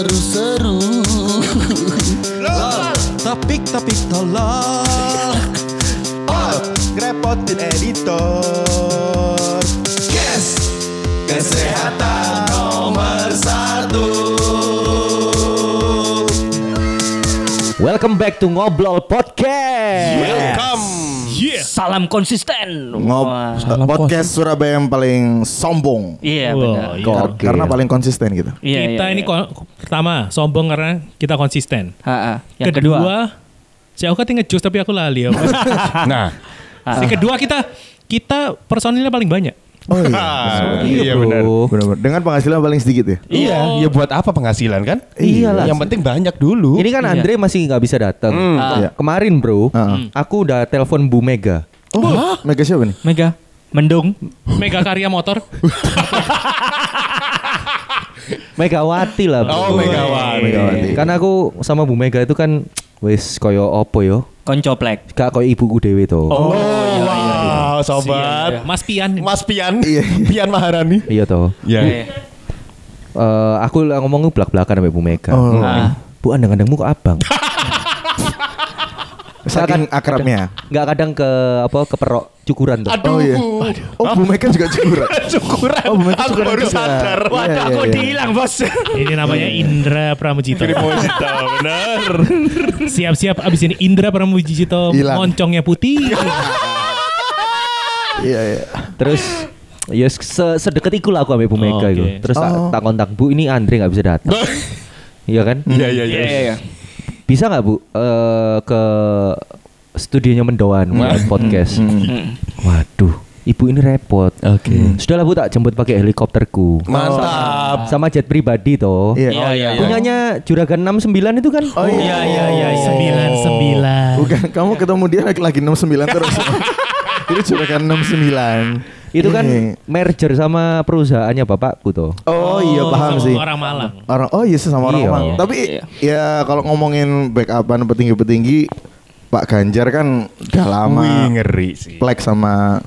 seru-seru. Topik-topik tolol Oh, ngerepotin editor Welcome back to Ngobrol Podcast. Welcome Salam konsisten. Ngob Wah. podcast Surabaya yang paling sombong Iya Wah, benar. iya. Kar- Oke. Karena paling konsisten gitu Iya, kita iya, ini ko- pertama sombong karena kita konsisten. Ha, ha. Yang kedua, kedua, si aku kan ngejus tapi aku lali. ya. Nah, si kedua kita kita personilnya paling banyak. Oh iya iya benar. bro. Benar-benar. Dengan penghasilan paling sedikit ya Iya, ya buat apa penghasilan kan? Iyalah. Yang penting banyak dulu. Ini kan Iya. Andre masih nggak bisa datang. Hmm. Ah. Iya. Kemarin bro, Heeh. aku udah telepon Bu Mega. Oh, Mega siapa nih? Mega, Mendung. Mega karya motor. Megawati lah bro. Oh, Megawati. Megawati. Karena aku sama Bu Mega itu kan wis koyo opo yo. Koncoplek. Gak koyo ibuku dewe to. Oh, iya, wow, Iya, sobat. Mas Pian. Mas Pian. Iya. Pian Maharani. Iya toh. Iya. Eh, Eh, aku ngomong belak-belakan sama Bu Mega. Oh. Ah. Bu andang-andangmu kok abang? Saking akrabnya Nggak kadang ke apa ke perok cukuran tuh. Oh iya Oh Bu Mega juga cukuran Syukuran. Oh, Bu Mega Aku cukuran baru juga. sadar. Iya, Waduh, iya, aku iya. dihilang bos. Ini namanya Indra Pramujito. Mojito, benar. Siap-siap abis ini Indra Pramujito moncongnya putih. Iya iya Terus ya se- sedekat itu lah aku sama Bu Mega Oke. itu. Terus tak, Oh. tak kontak Bu ini Andre nggak bisa datang. Iya kan? Iya, iya, iya. Iya, iya, iya. Bisa nggak Bu eh, ke studionya Mendoan buat podcast? Hmm. Waduh, ibu ini repot. Oke. Sudahlah Bu tak jemput pakai helikopterku. Mantap. Sama jet pribadi toh. Iya Iya, iya, iya. Punyanya Juragan 69 itu kan? Oh Iya, iya, iya, iya. Sembilan sembilan. Bukan kamu ketemu dia lagi lagi 69 terus. Ini sudah kan 69. Itu kan merger sama perusahaannya bapakku toh. Oh iya paham sama sih. Orang Malang. Orang oh iya sih, sama orang Iya. Malang. Iya. Tapi Iya. ya kalau ngomongin backupan petinggi-petinggi Pak Ganjar kan udah lama Wih, ngeri sih. plek sama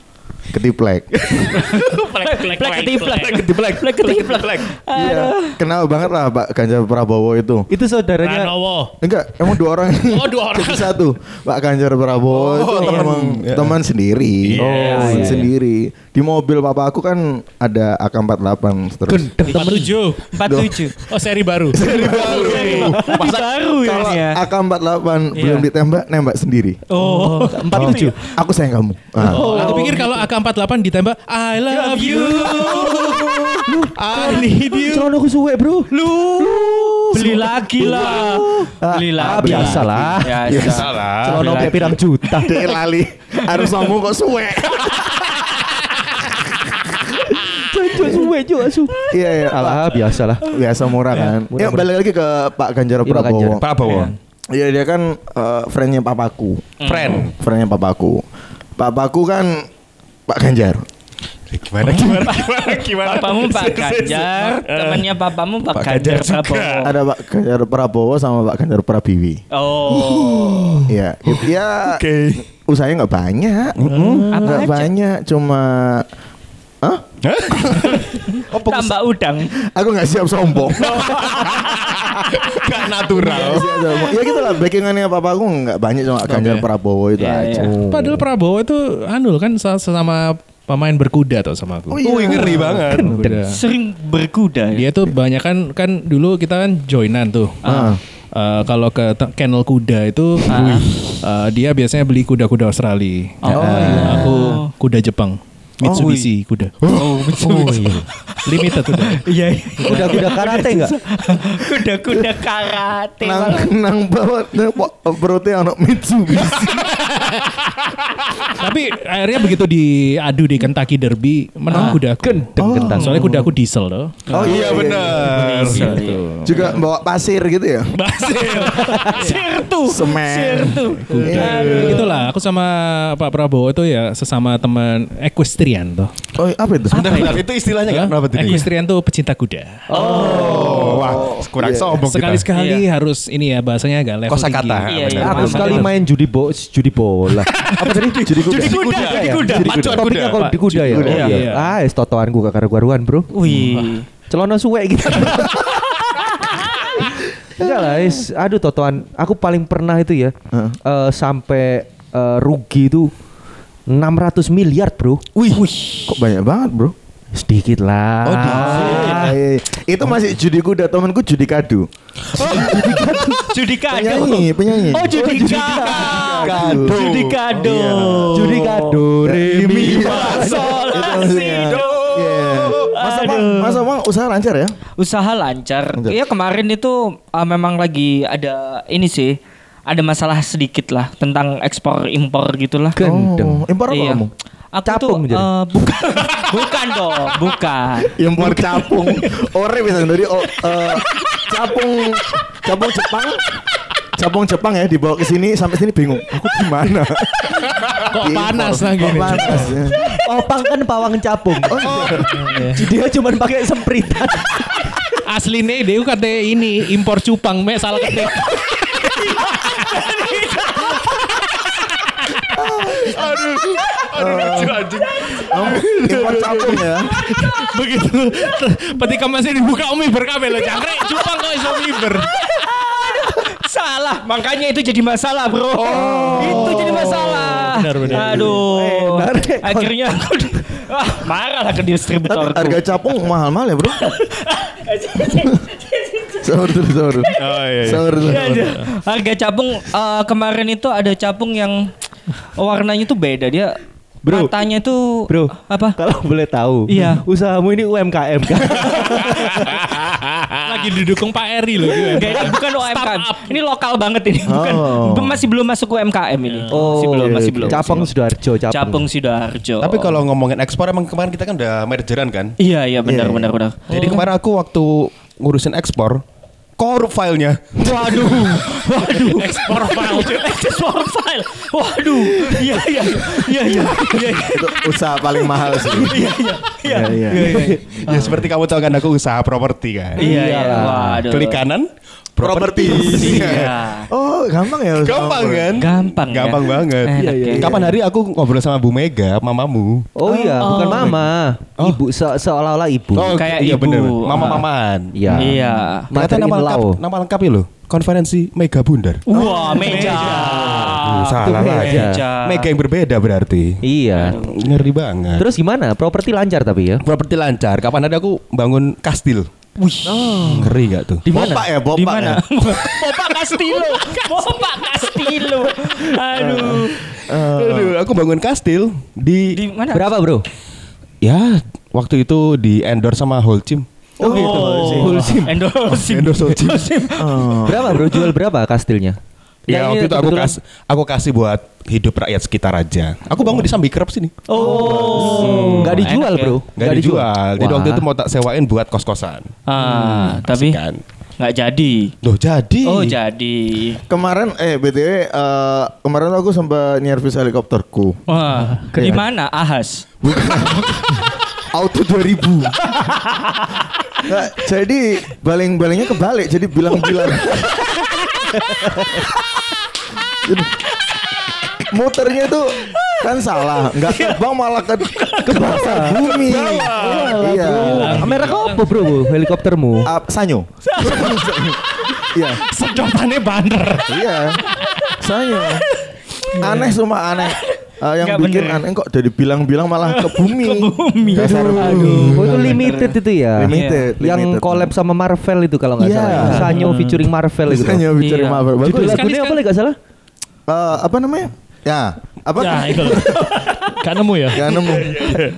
ketiplek. Plek plek Plek ketiplek. Ketiplek. Plek ketiplek. Iya, kenal banget lah Pak Ganjar Prabowo itu. Itu saudaranya Pranowo. Enggak, emang dua orang Oh, dua orang. jadi satu. Pak Ganjar Prabowo itu teman. Iya. teman sendiri. Oh, teman iya. sendiri. Di mobil papa aku kan ada AK48 terus. Tujuh. Empat tujuh. Oh seri baru. Seri baru. Masa baru ya Kalau ini ya. AK48 belum ditembak, nembak sendiri. Oh. empat tujuh. Aku sayang kamu. Ah. Oh, aku pikir kalau AK48 ditembak I love you. I need you. Celana aku suwe bro. Lu. Beli lagi lah. Beli Ah, lagi. biasa lah. Biasa. Salah. Celana kayak pirang juta. Dek lali. Harus ngomong kok suwe. Cucu suwe juga su. Iya iya. Alah biasa lah. Biasa murah kan. Ya balik lagi ke Pak Ganjar Iya, Pak Prabowo. Pak Bowo. Iya dia kan eh, friendnya papaku. Friend. Friendnya papaku. Papaku kan Pak Ganjar. Gimana gimana gimana gimana? Papamu Pak Ganjar, temannya papamu Pak, Pak Ganjar, Ganjar juga. Prabowo. Ada Pak Ganjar Prabowo sama Pak Ganjar Prabiwi. Oh. Iya. Ya Oke. usahanya nggak banyak. Apa Nggak aja? banyak. Cuma Hah? Tambah udang. Aku nggak siap sombong. Gak natural. Ya gitu lah. Backingannya papaku nggak banyak cuma Ganjar Prabowo itu Iya, aja. iya. Padahal Prabowo itu anu kan sa- sesama pemain berkuda tuh sama aku. Oh, iya. Ngeri banget. Berkuda. Sering berkuda ya. Dia tuh banyak kan kan dulu kita kan joinan tuh. Ah. Eh, kalau ke kennel kuda itu eh, dia biasanya beli kuda-kuda Australia. Oh, Eh, iya. Aku kuda Jepang. Mitsubishi kuda. Oh, iya. Limited udah. Iya. Kuda-kuda karate enggak? Kuda-kuda karate. Nang nang bawa perutnya anak Mitsubishi. Tapi akhirnya begitu diadu di Kentucky Derby menang kuda aku. Gendeng kentang. Soalnya kuda aku diesel loh. Oh Iya benar. Gitu. Juga bawa pasir gitu ya. Basil. Sirtu. Semen. Sirtu. Kuda. Gitulah aku sama Pak Prabowo itu ya sesama teman equestrian tuh. Oh apa itu? Itu istilahnya Ya, kan apa? Equestrian tuh pecinta kuda. Oh, wah, kurang Iya. sombong kita. Sekali-sekali harus ini ya bahasanya agak level Kosa kata. Iya, iya. Aku sekali main judi bo judi bola. Apa tadi? Judi kuda. Judi kuda, ya? judi kuda. Judi Pacuan Topiknya kuda. kalau di kuda ya. Kuda, iya. iya. Ah, es totoanku kakak karuan, Bro. Wih. Celana suwe gitu. Enggak lah, is, aduh totoan. Aku paling pernah itu ya. Heeh. eh, sampai eh, rugi itu 600 miliar, Bro. Wih, kok banyak banget bro? Sedikit lah. Oh, Ah, iya, iya. Itu masih judi kuda temanku judi kado. Judi kado. Penyanyi, penyanyi. Oh, judi kado. Judi kado. Judi kado, re mi fa, sol, Itu la, maksudnya. si, do. Masa bang, Aduh. masa bang usaha lancar ya? Usaha lancar. Lancar. Iya kemarin itu uh, memang lagi ada ini sih. Ada masalah sedikit lah tentang ekspor impor gitulah. Gendeng. Oh, impor apa Iya. kamu? Aku Capung tuh eh, bukan bukan dong, bukan. Impor capung. Ore bisa dari oh, eh, capung capung Jepang. Capung Jepang ya dibawa ke sini sampai sini bingung. Aku di mana? Kok panas lah Kok gini. panas ya. Opang kan pawang capung. Oh, Dia cuma pakai sempritan. Aslinya dia kata ini impor cupang, mek salah ketik. Kamu impor capung ya? Begitu ketika masih dibuka umi berkabel lo jangkrik cupang kok iso miber. Salah, makanya itu jadi masalah, Bro. Itu jadi masalah. benar, benar. Aduh. Benar. Akhirnya aku ah, marah lah ke distributor. Harga capung mahal-mahal ya bro? Sahur dulu, sahur dulu. Oh iya. iya. Sahur dulu. Harga capung eh, kemarin itu ada capung yang warnanya tuh beda dia. Bro. Matanya tuh Bro. apa? Kalau boleh tahu, Iya. usahamu ini UMKM kan? Lagi didukung Pak Eri loh. Ini bukan UMKM. Ini lokal banget ini. Bukan Oh. masih belum masuk UMKM ini. masih belum, iya, masih iya. belum. Capung masih Sidoarjo. Capung. Capung Sidoarjo. Tapi kalau ngomongin ekspor emang kemarin kita kan udah mergeran kan. Iya, iya benar Iya, benar benar. Jadi kemarin aku waktu ngurusin ekspor, korup filenya. Waduh, waduh, ekspor file, ekspor file, waduh, iya iya iya iya iya Itu usaha paling mahal sih. iya iya Iya, iya. ya seperti kamu tahu kan aku usaha properti kan. iya iya, waduh, Klik kanan, properti. iya, Oh, gampang ya Gampang kan? gampang, ya? Gampang banget. Enak Iya, iya, ya. iya. Kapan hari aku ngobrol sama Bu Mega, mamamu. Oh iya, bukan mama. Ibu se- seolah-olah ibu. Oh, Kayak iya ibu. bener. Mama-maman. Iya. Iya. Ternyata nama lengkap, nama lengkapnya loh. Konferensi Mega Bundar. Wah, meja. Uh, salah meja. Mega yang berbeda berarti. Iya. Ngeri banget. Terus gimana? Properti lancar tapi ya? properti lancar. Kapan ada aku bangun kastil. Wih. Ngeri gak tuh? Di mana? Bopak ya, bopak Di mana? ya. Bapak Castillo. Bapak Castillo. Aduh. Aduh, aku bangun kastil di, Di mana? Berapa, Bro? ya waktu itu di endorse sama Holcim. Oh, gitu. Hulsim. Endorse. Endorse Holcim. Berapa, Bro? Jual berapa kastilnya? Ya Nah, ini waktu itu aku kasih aku kasih buat hidup rakyat sekitar aja. Aku bangun di Sambikrep sini. Oh. Nggak dijual, Enak ya. Bro. Gak dijual. Jadi Wah. waktu itu mau tak sewain buat kos-kosan. Ah, tapi kan. nggak jadi. Loh jadi. Oh, jadi. Kemarin eh BTW eh, kemarin tuh aku sempat nyervis helikopterku. Wah, di mana? Ahas. Auto 2000. Nggak, jadi baling-balingnya kebalik jadi bilang-bilang. Muternya tuh kan salah, nggak terbang malah ke ke bawah bumi. Iya. Merek apa, Bro? Helikoptermu? Ah, sanyo. Iya, Sedotannya bander. iya. Sanyo. Aneh semua aneh. Ah, yang Nggak bikin bener. aneh kok dari bilang-bilang malah ke bumi. Ke bumi. Dasar Aduh, oh, itu limited itu ya. Limited. Yang limited. collab sama Marvel itu kalau nggak Iya. salah. ya. Sanyo featuring Marvel itu. Sanyo bicara Iya. Marvel. Judul Bagus. lagunya Sekali- apa lagi nggak salah? Eh, apa namanya? Ya, apa? Ya itu. Gak nemu ya? Gak nemu.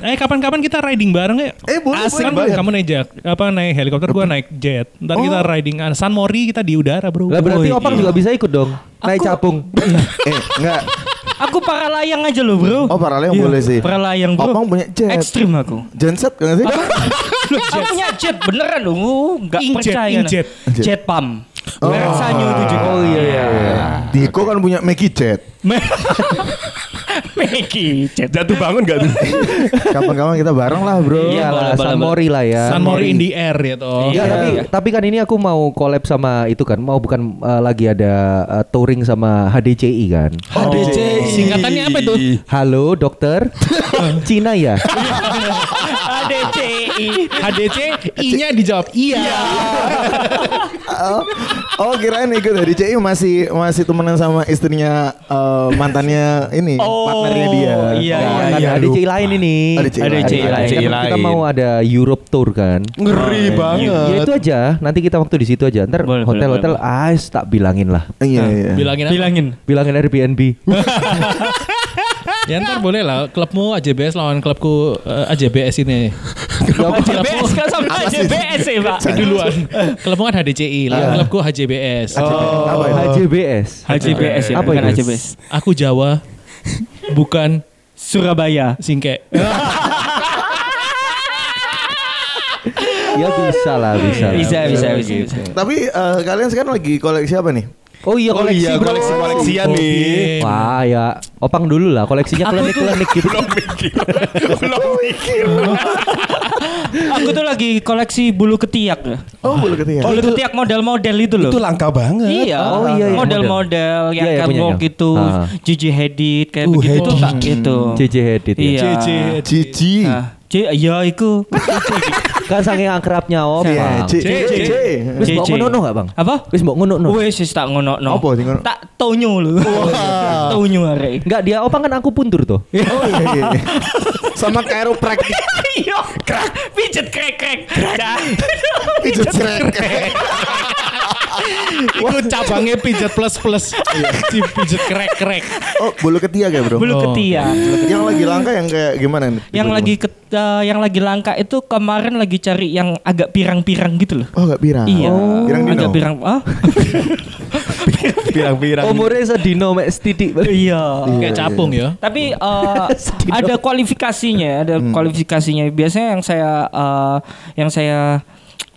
Eh kapan-kapan kita riding bareng ya? Eh, boleh, Asik boleh, kan kamu naik jet, apa naik helikopter gua naik jet. Ntar kita Oh. riding ah, San Mori kita di udara, Bro. Lah berarti Oh, Opang iya. juga bisa ikut dong. Naik Aku- capung. eh, enggak. Aku para layang aja loh, Bro. Oh, para layang Iya, boleh sih. Para layang, Bro. Opang punya jet. Ekstrim aku. Genset kan sih? Aku punya jet beneran dong. Uh, Nggak Inkjet, percaya. nah. inkjet. Jet pump. Oh. Merek Sanyo itu juga. Oh iya iya. Diko kan punya Maggie Jet. Meki jet. Jatuh bangun gak tuh? Kapan-kapan kita bareng lah, Bro. Iya, Iya lah, boleh, San boleh. Mori lah ya. San Mori in the air ya toh. Ya, Iya. tapi tapi kan ini aku mau collab sama itu kan, mau bukan eh, lagi ada eh, touring sama HDCI kan. HDCI. Singkatannya apa itu? Halo dokter, Cina ya? HDCI. HDC I-nya dijawab iya. oh, oh kirain ikut HDCI masih masih temenan sama istrinya eh, mantannya ini Oh, partnernya dia. iya, Oh, iya, Kan iya. lain ini. Ada CI Ada lain. CI Kan lain. Kita mau ada Europe tour kan. Ngeri Oh, banget. Ya itu aja. Nanti kita waktu di situ aja. Ntar Boleh, boleh, hotel-hotel ah tak bilangin lah. Iya iya. Bilangin apa? Bilangin. Bilangin Airbnb. Ya ntar boleh lah klubmu AJBS lawan klubku eh, AJBS ini. HJBS kan sama Apa sih? HJBS ya pak. Duluan. Klubmu kan HDCI, lawan klubku HJBS. Apa itu? HJBS. HJBS ya, bukan? HJBS. Aku Jawa, bukan Surabaya. Singke. Ya bisa lah, bisa. lah. Bisa, bisa, bisa. bisa. Tapi eh, kalian sekarang lagi koleksi apa nih? Oh iya Oh koleksi iya, bro. koleksi-koleksian nih. Wah ya, opang dulu lah koleksinya Aku tuh- klinik-klinik gitu. Belum mikir. Aku tuh lagi koleksi bulu ketiak. ya. Oh, bulu ketiak. Bulu ketiak model-model itu loh. Itu langka banget. Iya, Oh, iya, iya, model-model yang Iya, iya, catwalk iya. itu, Ah. Gigi Hadid kayak Uh, begitu Hadid. tak gitu. JJ Hadid ya. Iya. JJ. Cici. Nah, C, iya iku. Kan saking akrabnya opang. C C C, C. C. Wis mbok JJ. ngono gak bang? Apa? Wis mbok ngono no. Wes wis tak ngono no. Apa sih ngono? Tak tonyo lho. tonyo arek. Enggak dia opang kan aku puntur tuh. Oh iya iya. iya. Sama chiropractic. Iya, krek, pijet krek krek. Dah. Pijet krek. Iku cabangnya pijat plus plus. Si pijat krek krek. Oh, bulu ketiak ya, Bro? Bulu Oh. ketiak. Yang lagi langka yang kayak gimana nih? Yang lagi ket, eh, yang lagi langka itu kemarin lagi cari yang agak pirang-pirang gitu loh. Oh, enggak pirang. Iya, Pirang dino. agak pirang. Ah? Pirang-pirang. Umurnya sedino mek setitik. iya. Kayak capung ya. Tapi eh, ada kualifikasinya, ada kualifikasinya. Biasanya yang saya eh, yang saya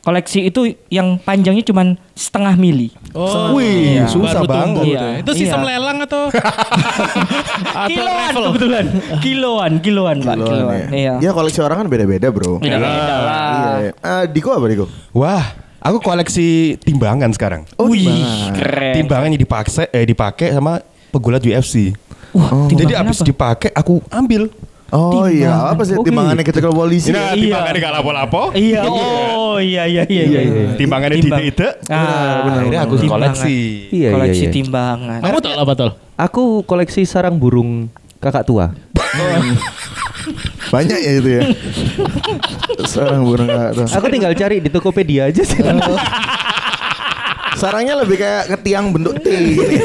koleksi itu yang panjangnya cuma setengah mili. Oh, Wih, iya. susah Baru tumbuh banget. tuh ya. Itu sistem Iya. lelang atau atau kiloan kebetulan. Kiloan, kiloan, Pak, Kiloan, kiloan. ya. Iya. Ya koleksi orang kan beda-beda, Bro. Beda-beda lah. Iya. iya. Eh, Diko apa Diko? Wah, aku koleksi timbangan sekarang. Oh, Wih, timbangan. keren. Timbangan yang dipakai eh dipakai sama pegulat UFC. Wah, Jadi timbangan abis dipakai aku ambil. Oh iya, apa sih timbangannya gitu. kita ke polisi? Nah, Iya. timbangannya gak lapo-lapo. Iya, oh iya iya iya iya. iya. Timbangannya Timbang. ide-ide. Ah, Akhirnya aku timbangan. koleksi. Iya iya koleksi iya. timbangan. Kamu tau apa tol? Aku koleksi sarang burung kakak tua. Banyak ya itu ya. Sarang burung kakak tuh. Aku tinggal cari di Tokopedia aja sih. Sarangnya lebih kayak ketiang bentuk T gitu.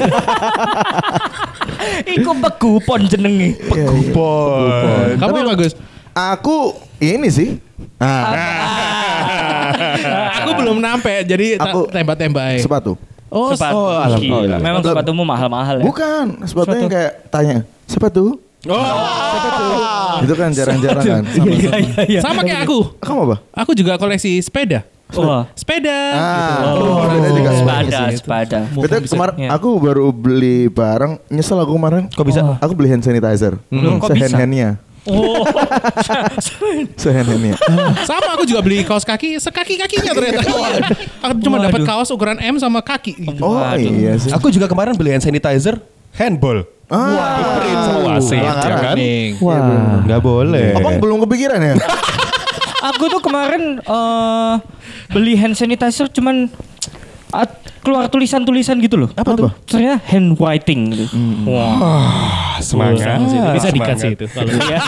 Iku pegupon jenenge. Iya, iya. Bon. Kamu apa Gus? Aku ini sih. Ah, Aku belum nampe jadi Aku- tembak-tembak aja. sepatu. Oh, sepatu. oh, alhamdulillah. Memang sepatumu mahal-mahal ya. Bukan, sepatunya kayak tanya, sepatu? Oh. Itu kan jarang-jarang kan. Sama, Iya iya iya. sama kayak aku. Kamu apa? Aku juga koleksi sepeda. Wah. Sepeda. Ah, Gitu. oh, sepeda juga Sepeda, Iya itu. sepeda. Kita bisa- kemarin Iya. aku baru beli barang, nyesel aku kemarin. Kok bisa? Oh. Aku beli hand sanitizer. Loh, kok bisa? Sehand-handnya. Oh. Sehand-handnya. Sama aku juga beli kaos kaki, sekaki kakinya ternyata. aku cuma dapat kaos ukuran M sama kaki. Oh Waduh. iya sih. Aku juga kemarin beli hand sanitizer handball. Ah, Print sama wasit, ya kan? Kuning. Wah. Nggak boleh. Abang belum kepikiran ya? Aku tuh kemarin eh beli hand sanitizer cuman ah, keluar tulisan-tulisan gitu loh. Apa tuh? Ternyata hand whiting gitu. Wah. Ah, semangat. Bisa Semangat. dikasih itu. Kalau Iya.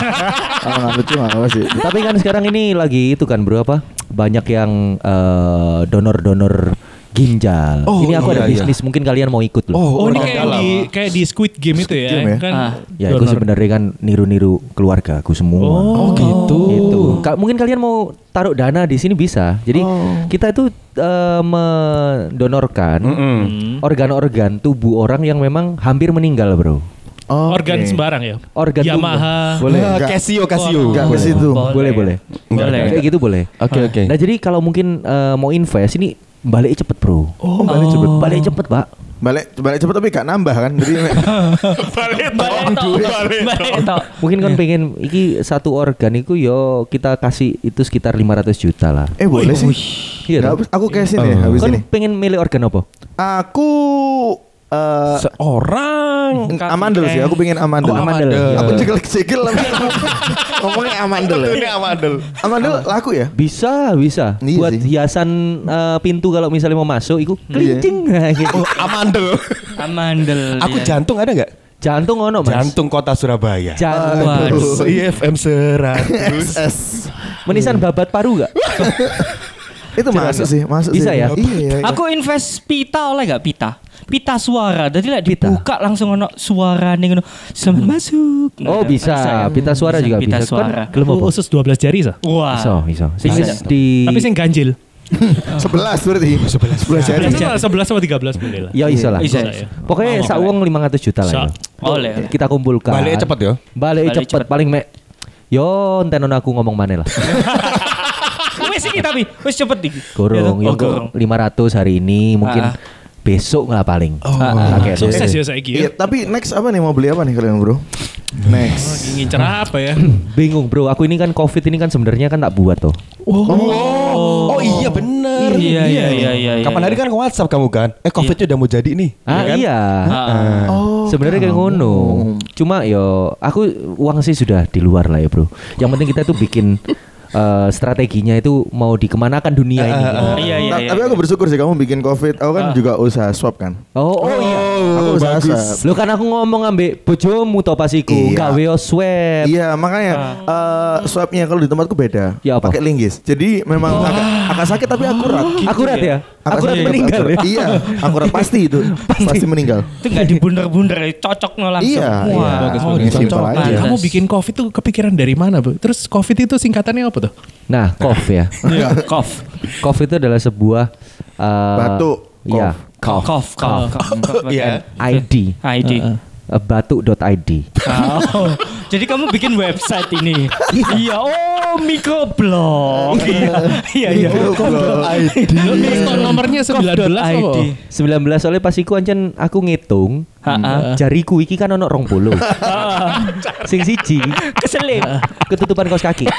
Kalau nggak lucu nggak apa sih. Tapi kan sekarang ini lagi itu kan bro apa? Banyak yang eh, donor-donor ginjal. Oh, ini aku iya, ada iya. bisnis, mungkin kalian mau ikut loh. Oh, ini orang kayak dalam. di kayak di Squid Game itu ya, Game ya? kan? Ah. Ya, aku sebenarnya kan niru-niru keluarga aku semua. Oh, gitu. Itu. Ka- mungkin kalian mau taruh dana di sini bisa. Jadi Oh. kita itu eh, mendonorkan. Hmm. organ-organ tubuh orang yang memang hampir meninggal, bro. Oh, Organ oke. sembarang ya. Organ Yamaha. tubuh. Boleh. Ah, Enggak. Casio, Casio. Enggak ke situ. Boleh, boleh. Boleh. Kayak gitu boleh. Oke, oke. Nah, jadi kalau mungkin eh, mau invest ini balik cepet, Bro. Oh, balik cepet. Balik cepet, Pak. Balik balik cepet tapi gak nambah kan. Jadi Balik Balik. Balik. Mungkin kan pengen iki satu organ itu yo kita kasih itu sekitar 500 juta lah. eh boleh sih. Iya aku cashin ya habis Kan ini. pengen milih organ apa? Aku eh Seorang. Hmm, Amandel sih, aku pengen amandel. Oh, Amandel. amandel. Aku cekel-cekel tapi ngomongnya amandel. ya. Ini amandel. Amandel laku ya? Bisa, bisa. Iya Buat sih. hiasan eh, pintu kalau misalnya mau masuk, itu kelincing Nah, gitu. Oh, amandel. Amandel. Aku dia. jantung ada nggak? Jantung ono mas. Jantung kota Surabaya. Jantung. Waduh. IFM 100. SS. Menisan babat paru gak? Itu masuk sih, masuk Bisa sih. ya? Iya, iya. Aku invest pita oleh gak pita? Pita suara. Jadi lah Pita. dibuka langsung ono suara nih ngono. Selamat masuk. Oh Nah, bisa, ya. pita suara juga Pita bisa. suara. Kan gelem apa? Usus 12 jari sah. Wah. Bisa, bisa. Sing Bisa. di Tapi sing ganjil. Sebelas berarti. Sebelas. Sebelas jari. 11 sama 13 boleh lah. Ya iso lah. Bisa. Bisa ya. Pokoknya Oh, sak uang 500 juta lah. Sa- ya. Oleh. Kita kumpulkan. Balik cepet ya. Balik cepet paling mek Yo, enten aku ngomong mana lah. Wes iki tapi wes cepet iki. Gorong, Ya, yo oh, gorong. 500 hari ini, mungkin Ah. Besok lah paling. Oh. Ah, kayak Sukses gitu. ya saya Iya, kira. tapi next apa nih mau beli apa nih kalian bro? Next. Ngincer apa ya? Bingung bro, aku ini kan covid ini kan sebenarnya kan tak buat tuh. Oh, iya bener. Iya iya iya iya. Kapan hari kan ke WhatsApp kamu kan? Eh Covidnya udah mau jadi nih. Ah kan? iya. Oh, Sebenarnya kayak ngono. Cuma yo aku uang sih sudah di luar lah ya bro. Yang penting kita tuh bikin eh, strateginya itu mau dikemanakan dunia ini. gitu. Iya iya Nah, iya. tapi aku bersyukur sih kamu bikin covid. Aku kan juga usaha swab kan. Oh, oh iya. Aku usaha swab. Lo kan aku ngomong ambek bojomu to pas iku, Iya. gawe swab. Iya makanya eh, swabnya kalau di tempatku beda. Ya, apa? Pakai linggis. Jadi memang agak, agak sakit tapi akurat. Akurat ya? Agak Akurat sakit, meninggal ya? akurat. Iya, akurat pasti itu. Pasti meninggal. Itu enggak dibunder-bunder cocok no langsung. Iya, Wah, iya. bagus Oh, bagus. Cocok. aja. Pantas. Kamu bikin COVID tuh kepikiran dari mana, Bu? Terus COVID itu singkatannya apa tuh? Nah, cough ya. cough. Cough itu adalah sebuah eh, Batuk, Iya, cough. Cough, cough, cough. Iya. ID. ID. eh, batuk.id. Oh, jadi kamu bikin website ini? iya, oh microblog. Iya, iya, iya. Kok nomornya 19 apa? ID. 19 soalnya pas iku ancen aku ngitung Ha-ha. jariku iki kan ono rong puluh. Sing siji Keselip. ketutupan kaos kaki.